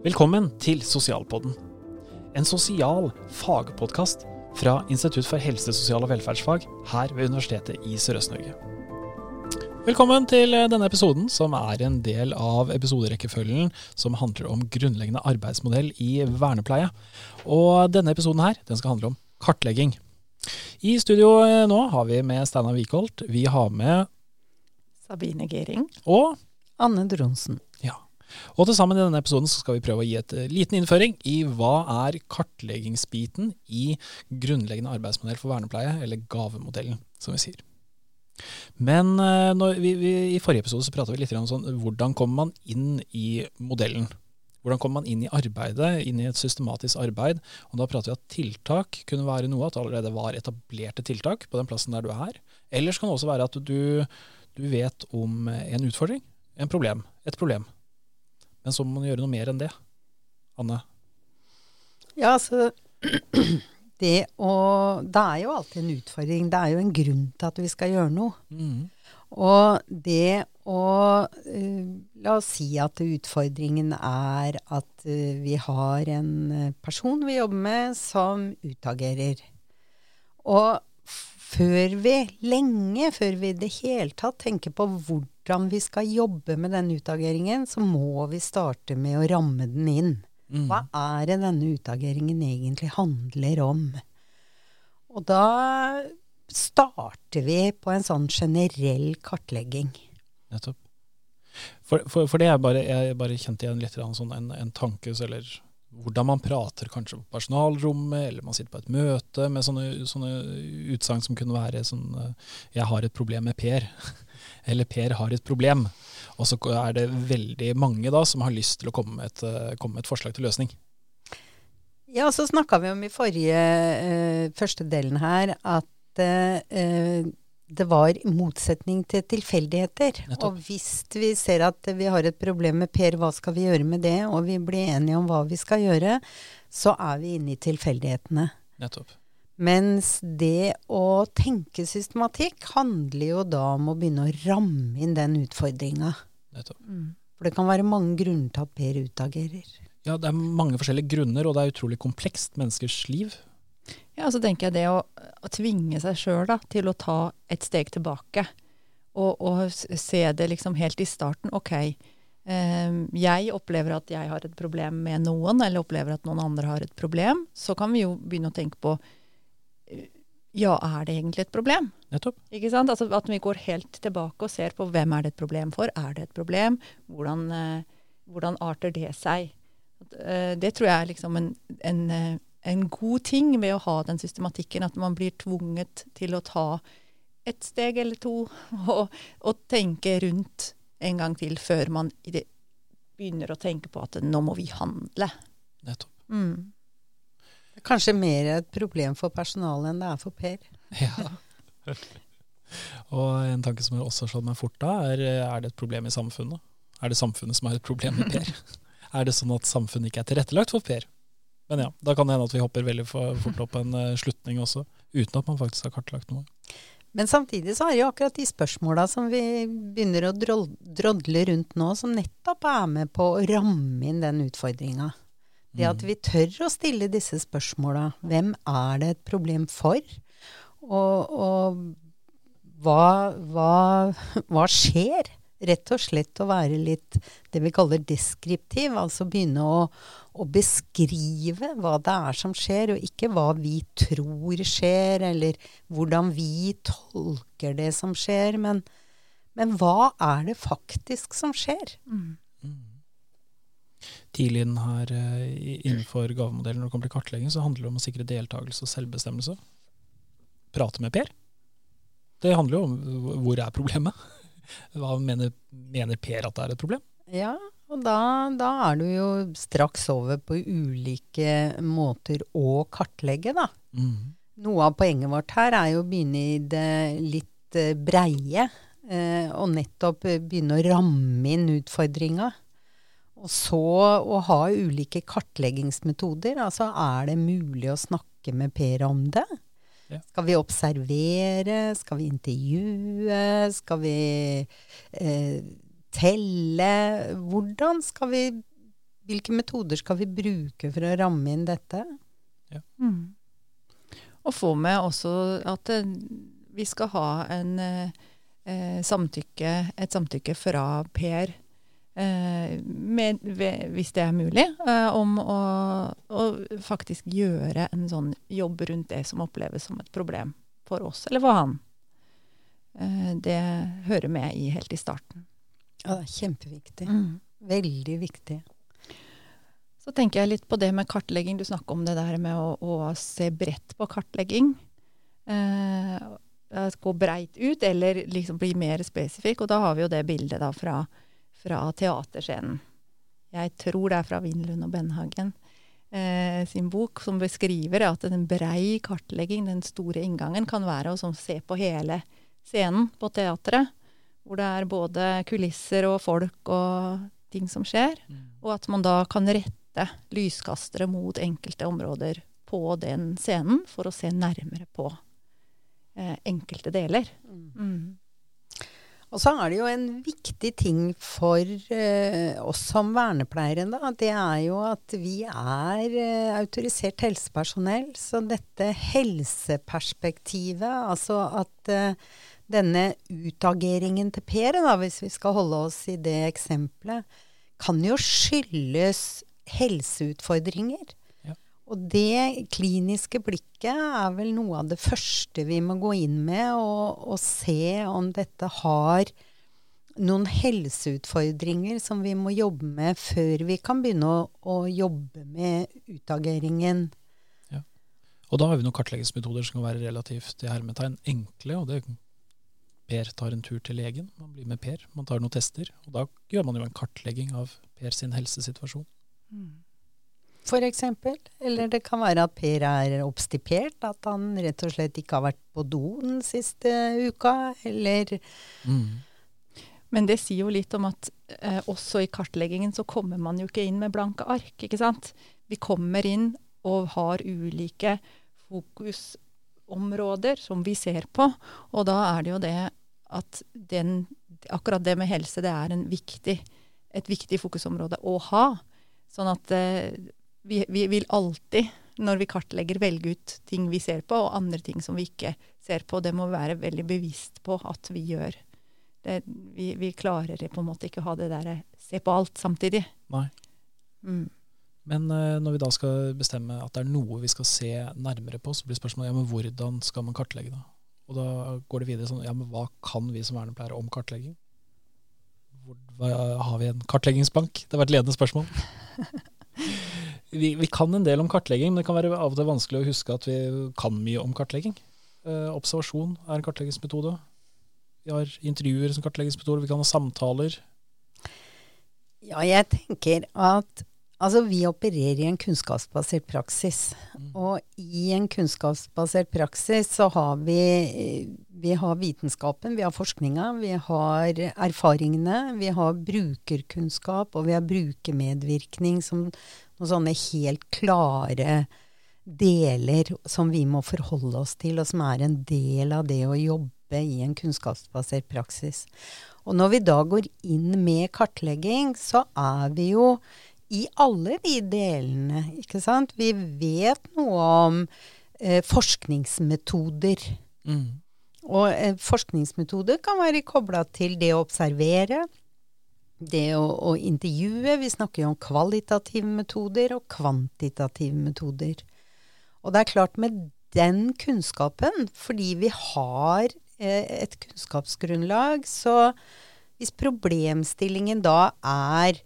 Velkommen til Sosialpodden. En sosial fagpodkast fra Institutt for helse, sosial og velferdsfag her ved Universitetet i Sørøst-Norge. Velkommen til denne episoden, som er en del av episoderekkefølgen som handler om grunnleggende arbeidsmodell i vernepleie. Og denne episoden her, den skal handle om kartlegging. I studio nå har vi med Steinar Wikholt. Vi har med Sabine Gering. Og Anne Dronsen. Og til sammen i denne episoden skal vi prøve å gi et liten innføring i hva er kartleggingsbiten i grunnleggende arbeidsmodell for vernepleie, eller gavemodellen, som vi sier. Men når vi, vi, i forrige episode så prata vi litt om sånn, hvordan kommer man inn i modellen. Hvordan kommer man inn i arbeidet, inn i et systematisk arbeid? Og da prater vi at tiltak kunne være noe, at det allerede var etablerte tiltak på den plassen der du er. Ellers kan det også være at du, du vet om en utfordring, en problem, et problem. Men så må man gjøre noe mer enn det. Anne? Ja, altså det, å, det er jo alltid en utfordring. Det er jo en grunn til at vi skal gjøre noe. Mm. Og det å uh, La oss si at utfordringen er at uh, vi har en person vi jobber med som utagerer. Og før vi, lenge før vi i det hele tatt tenker på hvordan vi skal jobbe med den utageringen, så må vi starte med å ramme den inn. Mm. Hva er det denne utageringen egentlig handler om? Og da starter vi på en sånn generell kartlegging. Nettopp. For, for, for det er bare, jeg bare kjente igjen litt sånn en, en tanke, eller hvordan man prater kanskje på personalrommet, eller man sitter på et møte med sånne, sånne utsagn som kunne være sånn eh, 'Jeg har et problem med Per', eller 'Per har et problem'. Og så er det veldig mange da som har lyst til å komme med et, eh, komme med et forslag til løsning. Ja, så snakka vi om i forrige uh, første delen her at eh, det var motsetning til tilfeldigheter. Nettopp. Og hvis vi ser at vi har et problem med Per, hva skal vi gjøre med det, og vi blir enige om hva vi skal gjøre, så er vi inne i tilfeldighetene. Nettopp. Mens det å tenke systematikk handler jo da om å begynne å ramme inn den utfordringa. Nettopp. For det kan være mange grunner til at Per utagerer. Ja, det er mange forskjellige grunner, og det er utrolig komplekst, menneskers liv. Ja, så tenker jeg det å tvinge seg sjøl til å ta et steg tilbake, og, og se det liksom helt i starten. Ok, eh, jeg opplever at jeg har et problem med noen, eller opplever at noen andre har et problem. Så kan vi jo begynne å tenke på eh, ja, er det egentlig et problem? Nettopp. Ikke sant? Altså At vi går helt tilbake og ser på hvem er det et problem for. Er det et problem? Hvordan, eh, hvordan arter det seg? Eh, det tror jeg er liksom en, en, en god ting ved å ha den systematikken. At man blir tvunget til å ta et steg eller to og, og tenke rundt en gang til før man i det begynner å tenke på at nå må vi handle. Nettopp. Mm. Det er kanskje mer et problem for personalet enn det er for Per. Ja. og en tanke som også slår meg fort da, er er det et problem i samfunnet? Er det samfunnet som er et problem med Per? er det sånn at samfunnet ikke er tilrettelagt for Per? Men ja, da kan det hende at vi hopper veldig fort opp en eh, slutning også, uten at man faktisk har kartlagt noe. Men samtidig så er det jo akkurat de spørsmåla som vi begynner å drodle rundt nå, som nettopp er med på å ramme inn den utfordringa. Det at vi tør å stille disse spørsmåla. Hvem er det et problem for? Og, og hva, hva, hva skjer? Rett og slett å være litt det vi kaller deskriptiv, altså begynne å, å beskrive hva det er som skjer, og ikke hva vi tror skjer, eller hvordan vi tolker det som skjer, men, men hva er det faktisk som skjer? Tidlig i den her, eh, innenfor gavemodellen når det kommer til kartlegging, så handler det om å sikre deltakelse og selvbestemmelse. Prate med Per. Det handler jo om hvor er problemet. Hva mener, mener Per at det er et problem? Ja, og da, da er du jo straks over på ulike måter å kartlegge, da. Noe av poenget vårt her er jo å begynne i det litt eh, breie, eh, og nettopp eh, begynne å ramme inn utfordringa. Og så å ha ulike kartleggingsmetoder. Altså er det mulig å snakke med Per om det? Ja. Skal vi observere? Skal vi intervjue? Skal vi eh, telle? Hvordan skal vi Hvilke metoder skal vi bruke for å ramme inn dette? Mm. Og få med også at eh, vi skal ha en eh, eh, samtykke, et samtykke fra Per, med, hvis det er mulig, eh, om å, å faktisk gjøre en sånn jobb rundt det som oppleves som et problem for oss, eller for han. Eh, det hører med i helt i starten. Ja, det er kjempeviktig. Mm. Veldig viktig. Så tenker jeg litt på det med kartlegging. Du snakker om det der med å, å se bredt på kartlegging. Eh, gå breit ut, eller liksom bli mer spesifikk. Og da har vi jo det bildet da fra, fra teaterscenen. Jeg tror det er fra Vindlund og Benhagen eh, sin bok, som beskriver at en brei kartlegging, den store inngangen, kan være å sånn, se på hele scenen på teatret. Hvor det er både kulisser og folk og ting som skjer. Og at man da kan rette lyskastere mot enkelte områder på den scenen for å se nærmere på eh, enkelte deler. Mm. Og så er det jo en viktig ting for eh, oss som vernepleiere, da. Det er jo at vi er eh, autorisert helsepersonell. Så dette helseperspektivet, altså at eh, denne utageringen til Per, da, hvis vi skal holde oss i det eksempelet, kan jo skyldes helseutfordringer. Ja. Og det kliniske blikket er vel noe av det første vi må gå inn med, og, og se om dette har noen helseutfordringer som vi må jobbe med før vi kan begynne å, å jobbe med utageringen. Og da har vi noen kartleggingsmetoder som kan være relativt i hermetegn enkle. og det Per tar en tur til legen, man blir med Per, man tar noen tester. Og da gjør man jo en kartlegging av Per sin helsesituasjon. For eksempel. Eller det kan være at Per er obstipert, At han rett og slett ikke har vært på do den siste uka. Eller Men det sier jo litt om at eh, også i kartleggingen så kommer man jo ikke inn med blanke ark, ikke sant. Vi kommer inn og har ulike fokusområder som vi ser på, og da er det jo det at den, akkurat det med helse, det er en viktig, et viktig fokusområde å ha. Sånn at eh, vi, vi vil alltid, når vi kartlegger, velge ut ting vi ser på, og andre ting som vi ikke ser på. Det må vi være veldig bevisst på at vi gjør. Det, vi, vi klarer på en måte ikke å ha det derre se på alt samtidig. Nei. Mm. Men eh, når vi da skal bestemme at det er noe vi skal se nærmere på, så blir spørsmålet ja, men hvordan skal man kartlegge det? Og da går det videre sånn ja, men hva kan vi som vernepleiere om kartlegging? Hvor, hva, har vi en kartleggingsbank? Det var et ledende spørsmål. vi, vi kan en del om kartlegging, men det kan være av og til vanskelig å huske at vi kan mye om kartlegging. Eh, observasjon er en kartleggingsmetode. Vi har intervjuer som kartleggingsmetode, vi kan ha samtaler. Ja, jeg tenker at altså, vi opererer i en kunnskapsbasert praksis. Mm. Og i en kunnskapsbasert praksis så har vi, vi har vitenskapen, vi har forskninga, vi har erfaringene, vi har brukerkunnskap, og vi har brukermedvirkning som noen sånne helt klare deler som vi må forholde oss til, og som er en del av det å jobbe i en kunnskapsbasert praksis. Og når vi da går inn med kartlegging, så er vi jo i alle de delene, ikke sant. Vi vet noe om eh, forskningsmetoder. Mm. Og en forskningsmetode kan være kobla til det å observere, det å, å intervjue. Vi snakker jo om kvalitative metoder og kvantitative metoder. Og det er klart med den kunnskapen, fordi vi har eh, et kunnskapsgrunnlag, så hvis problemstillingen da er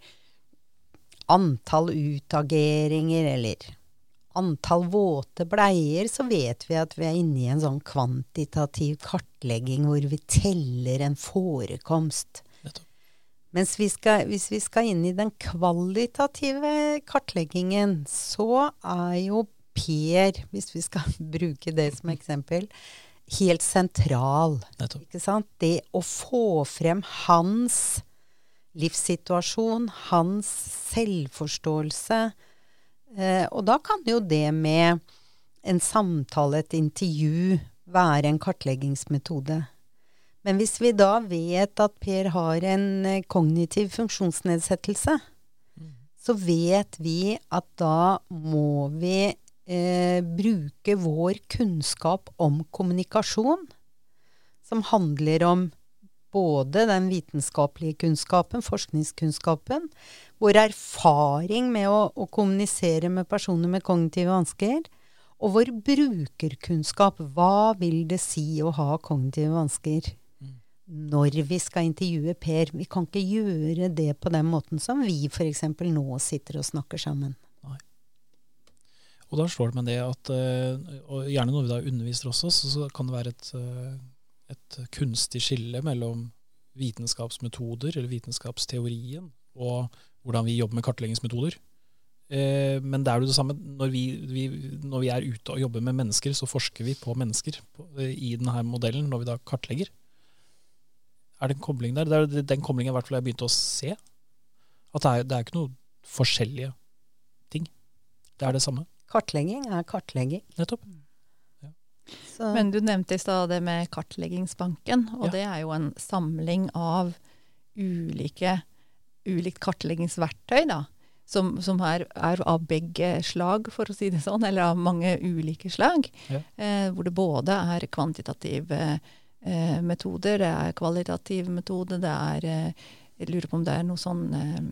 antall utageringer eller antall våte bleier, så vet vi at vi er inne i en sånn kvantitativ kartlegging hvor vi teller en forekomst. Mens vi skal, hvis vi skal inn i den kvalitative kartleggingen, så er jo Per, hvis vi skal bruke det som eksempel, helt sentral. Ikke sant? Det å få frem hans livssituasjon, hans selvforståelse. Eh, og da kan jo det med en samtale, et intervju, være en kartleggingsmetode. Men hvis vi da vet at Per har en eh, kognitiv funksjonsnedsettelse, så vet vi at da må vi eh, bruke vår kunnskap om kommunikasjon, som handler om både den vitenskapelige kunnskapen, forskningskunnskapen, vår erfaring med å, å kommunisere med personer med kognitive vansker, og vår brukerkunnskap. Hva vil det si å ha kognitive vansker? Når vi skal intervjue Per. Vi kan ikke gjøre det på den måten som vi f.eks. nå sitter og snakker sammen. Nei. Og da slår det meg det at, eh, og gjerne når vi da underviser også, så kan det være et, eh, et kunstig skille mellom vitenskapsmetoder, eller vitenskapsteorien, og hvordan vi jobber med kartleggingsmetoder. Eh, men det er jo det samme. Når vi, vi, når vi, er ute og jobber med mennesker, så forsker vi på mennesker på, i denne modellen, når vi da kartlegger. Er det en kobling der? Det er den koblingen i hvert fall jeg begynte å se. At det er, det er ikke noe forskjellige ting. Det er det samme. Kartlegging er kartlegging. Nettopp. Ja. Men du nevnte i stad det med Kartleggingsbanken, og ja. det er jo en samling av ulike ulikt kartleggingsverktøy, da som, som er, er, av begge slag, for å si det sånn, eller av mange ulike slag. Ja. Eh, hvor det både er kvantitative eh, metoder, det er kvalitativ metode, det er eh, Jeg lurer på om det er noe sånn eh,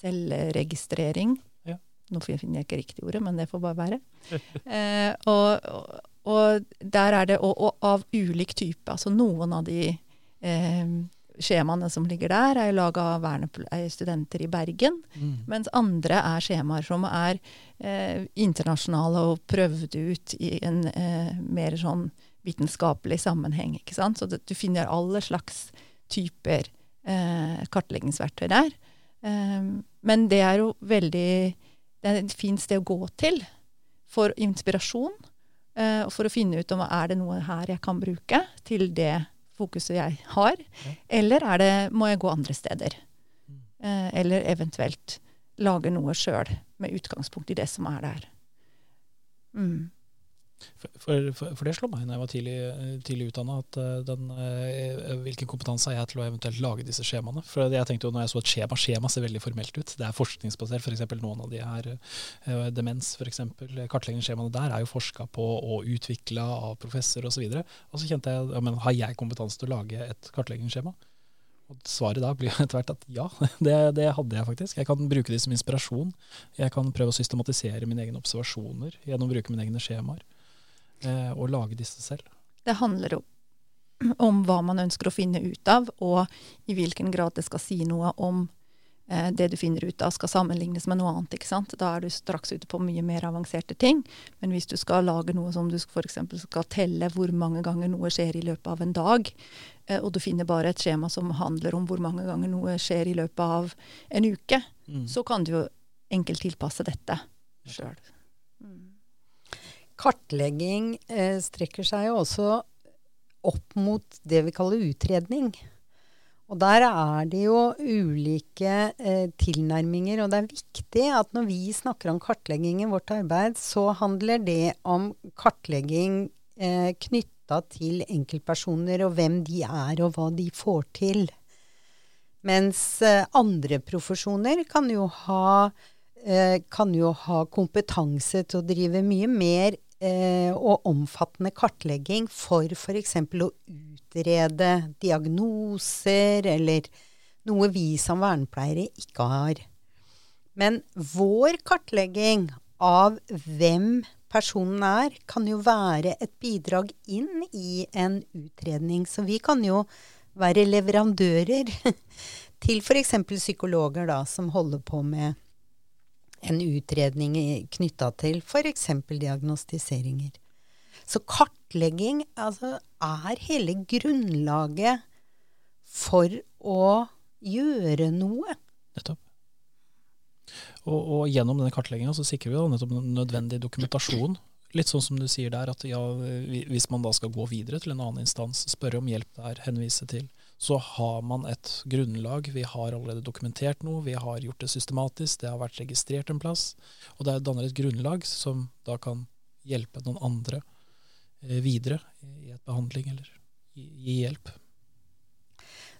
selvregistrering. Ja. Nå finner jeg ikke riktig ordet, men det får bare være. Eh, og, og, og, der er det og, og av ulik type. Altså noen av de eh, skjemaene som ligger der, er laga av vernestudenter i Bergen. Mm. Mens andre er skjemaer som er eh, internasjonale og prøvd ut i en eh, mer sånn vitenskapelig sammenheng. ikke sant? Så det, du finner alle slags typer eh, kartleggingsverktøy der. Eh, men det er jo veldig Det er et fint sted å gå til for inspirasjon. Og for å finne ut om er det noe her jeg kan bruke til det fokuset jeg har, ja. eller det, må jeg gå andre steder? Eh, eller eventuelt lage noe sjøl med utgangspunkt i det som er der. Mm. For, for, for, det slo meg når jeg var tidlig, tidlig utdanna, at uh, den, uh, hvilken kompetanse har jeg til å eventuelt lage disse skjemaene? For jeg tenkte jo når jeg så et skjema, skjema ser veldig formelt ut. Det er forskningsbasert. F.eks. For noen av de her uh, demens, f.eks. Kartleggingsskjemaene der er jo forska på og utvikla av professor osv. Og, så og så kjente jeg ja, men har jeg kompetanse til å lage et kartleggingsskjema? Og svaret da blir etter hvert at ja, det, det, hadde jeg faktisk. Jeg kan bruke de som inspirasjon. Jeg kan prøve å systematisere mine egne observasjoner gjennom å bruke mine egne skjemaer eh, og lage disse selv? Det handler jo om hva man ønsker å finne ut av, og i hvilken grad det skal si noe om eh, det du finner ut av, skal sammenlignes med noe annet. ikke sant? Da er du straks ute på mye mer avanserte ting. Men hvis du skal lage noe som du f.eks. skal telle hvor mange ganger noe skjer i løpet av en dag, eh, og du finner bare et skjema som handler om hvor mange ganger noe skjer i løpet av en uke, mm. så kan du jo enkelt tilpasse dette sjøl. Kartlegging eh, strekker seg jo også opp mot det vi kaller utredning. Og der er det jo ulike eh, tilnærminger, og det er viktig at når vi snakker om kartlegging i vårt arbeid, så handler det om kartlegging eh, knytta til enkeltpersoner og hvem de er og hva de får til. Mens eh, andre profesjoner kan jo ha eh, kan jo ha kompetanse til å drive mye mer og omfattende kartlegging for f.eks. å utrede diagnoser eller noe vi som vernepleiere ikke har. Men vår kartlegging av hvem personen er, kan jo være et bidrag inn i en utredning. Så vi kan jo være leverandører til f.eks. psykologer da, som holder på med en utredning knytta til f.eks. diagnostiseringer. Så kartlegging altså, er hele grunnlaget for å gjøre noe. Nettopp. Og, og gjennom denne kartlegginga sikrer vi da nettopp nødvendig dokumentasjon. Litt sånn som du sier der, at ja, hvis man da skal gå videre til en annen instans, spørre om hjelp der, henvise til så har man et grunnlag. Vi har allerede dokumentert noe, vi har gjort det systematisk, det har vært registrert en plass. Og det danner et grunnlag som da kan hjelpe noen andre eh, videre i et behandling eller gi hjelp.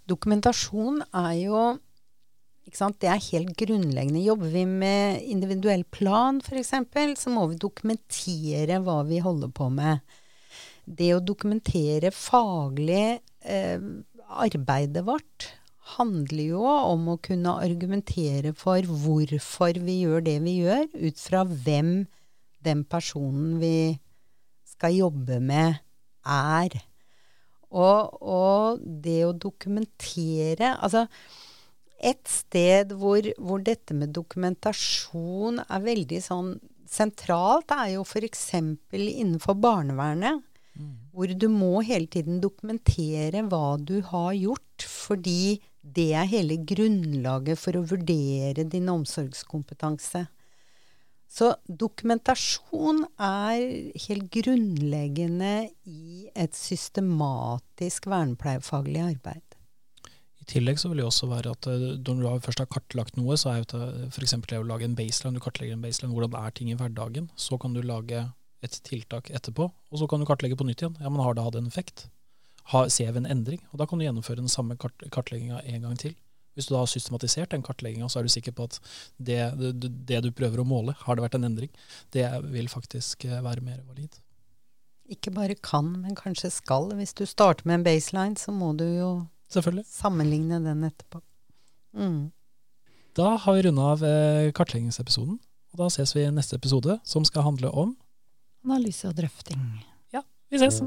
Dokumentasjon er jo? Det er helt grunnleggende. Jobber vi med individuell plan f.eks., så må vi dokumentere hva vi holder på med. Det å dokumentere faglig eh, arbeidet vårt handler jo om å kunne argumentere for hvorfor vi gjør det vi gjør, ut fra hvem den personen vi skal jobbe med, er. Og, og det å dokumentere Altså, et sted hvor, hvor, dette med dokumentasjon er veldig sånn sentralt, er jo f.eks. innenfor barnevernet. Hvor du må hele tiden dokumentere hva du har gjort, fordi det er hele grunnlaget for å vurdere din omsorgskompetanse. Så dokumentasjon er helt grunnleggende i et systematisk vernepleiefaglig arbeid. I tillegg så vil det også være at eh, når du først har kartlagt noe, så er det f.eks. det å lage en baseline. Du kartlegger en baseline, hvordan er ting i hverdagen. Så kan du lage et tiltak etterpå, og så kan du kartlegge på nytt igjen. Ja, men har det hatt en effekt? Har, ser vi en endring? Og da kan du gjennomføre den samme kart kartlegginga en gang til. Hvis du da har systematisert den kartlegginga, så er du sikker på at det, det, det, du prøver å måle, har det vært en endring, det vil faktisk eh, være mer valid. Ikke bare kan, men kanskje skal. Hvis du starter med en baseline, så må du jo sammenligne den etterpå. Mm. Da har vi runda av eh, kartleggingsepisoden, og da ses vi i neste episode, som skal handle om Analyse og drøfting. Ja, vi ses.